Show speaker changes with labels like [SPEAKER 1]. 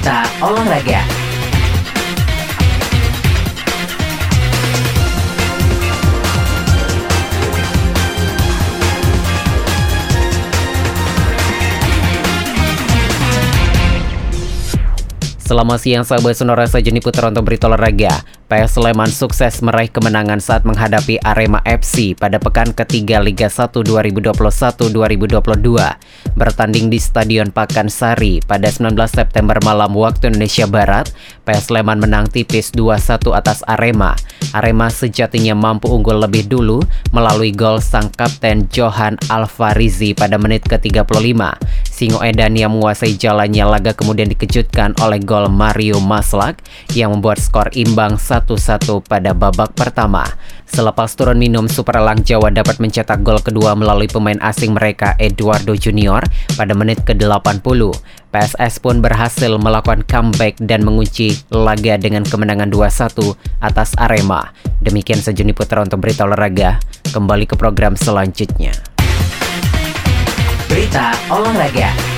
[SPEAKER 1] Berita Olahraga Selamat siang sahabat sonora saja nih putra untuk berita olahraga. PS Sleman sukses meraih kemenangan saat menghadapi Arema FC pada pekan ketiga Liga 1 2021-2022. Bertanding di Stadion Pakansari pada 19 September malam waktu Indonesia Barat, PS Sleman menang tipis 2-1 atas Arema. Arema sejatinya mampu unggul lebih dulu melalui gol sang kapten Johan Alfarizi pada menit ke-35. Singo Edan yang menguasai jalannya laga kemudian dikejutkan oleh gol Mario Maslak yang membuat skor imbang 1-1 pada babak pertama. Selepas turun minum, Super Elang Jawa dapat mencetak gol kedua melalui pemain asing mereka Eduardo Junior pada menit ke-80. PSS pun berhasil melakukan comeback dan mengunci laga dengan kemenangan 2-1 atas Arema. Demikian sejuni putra untuk berita olahraga. Kembali ke program selanjutnya. Berita olahraga.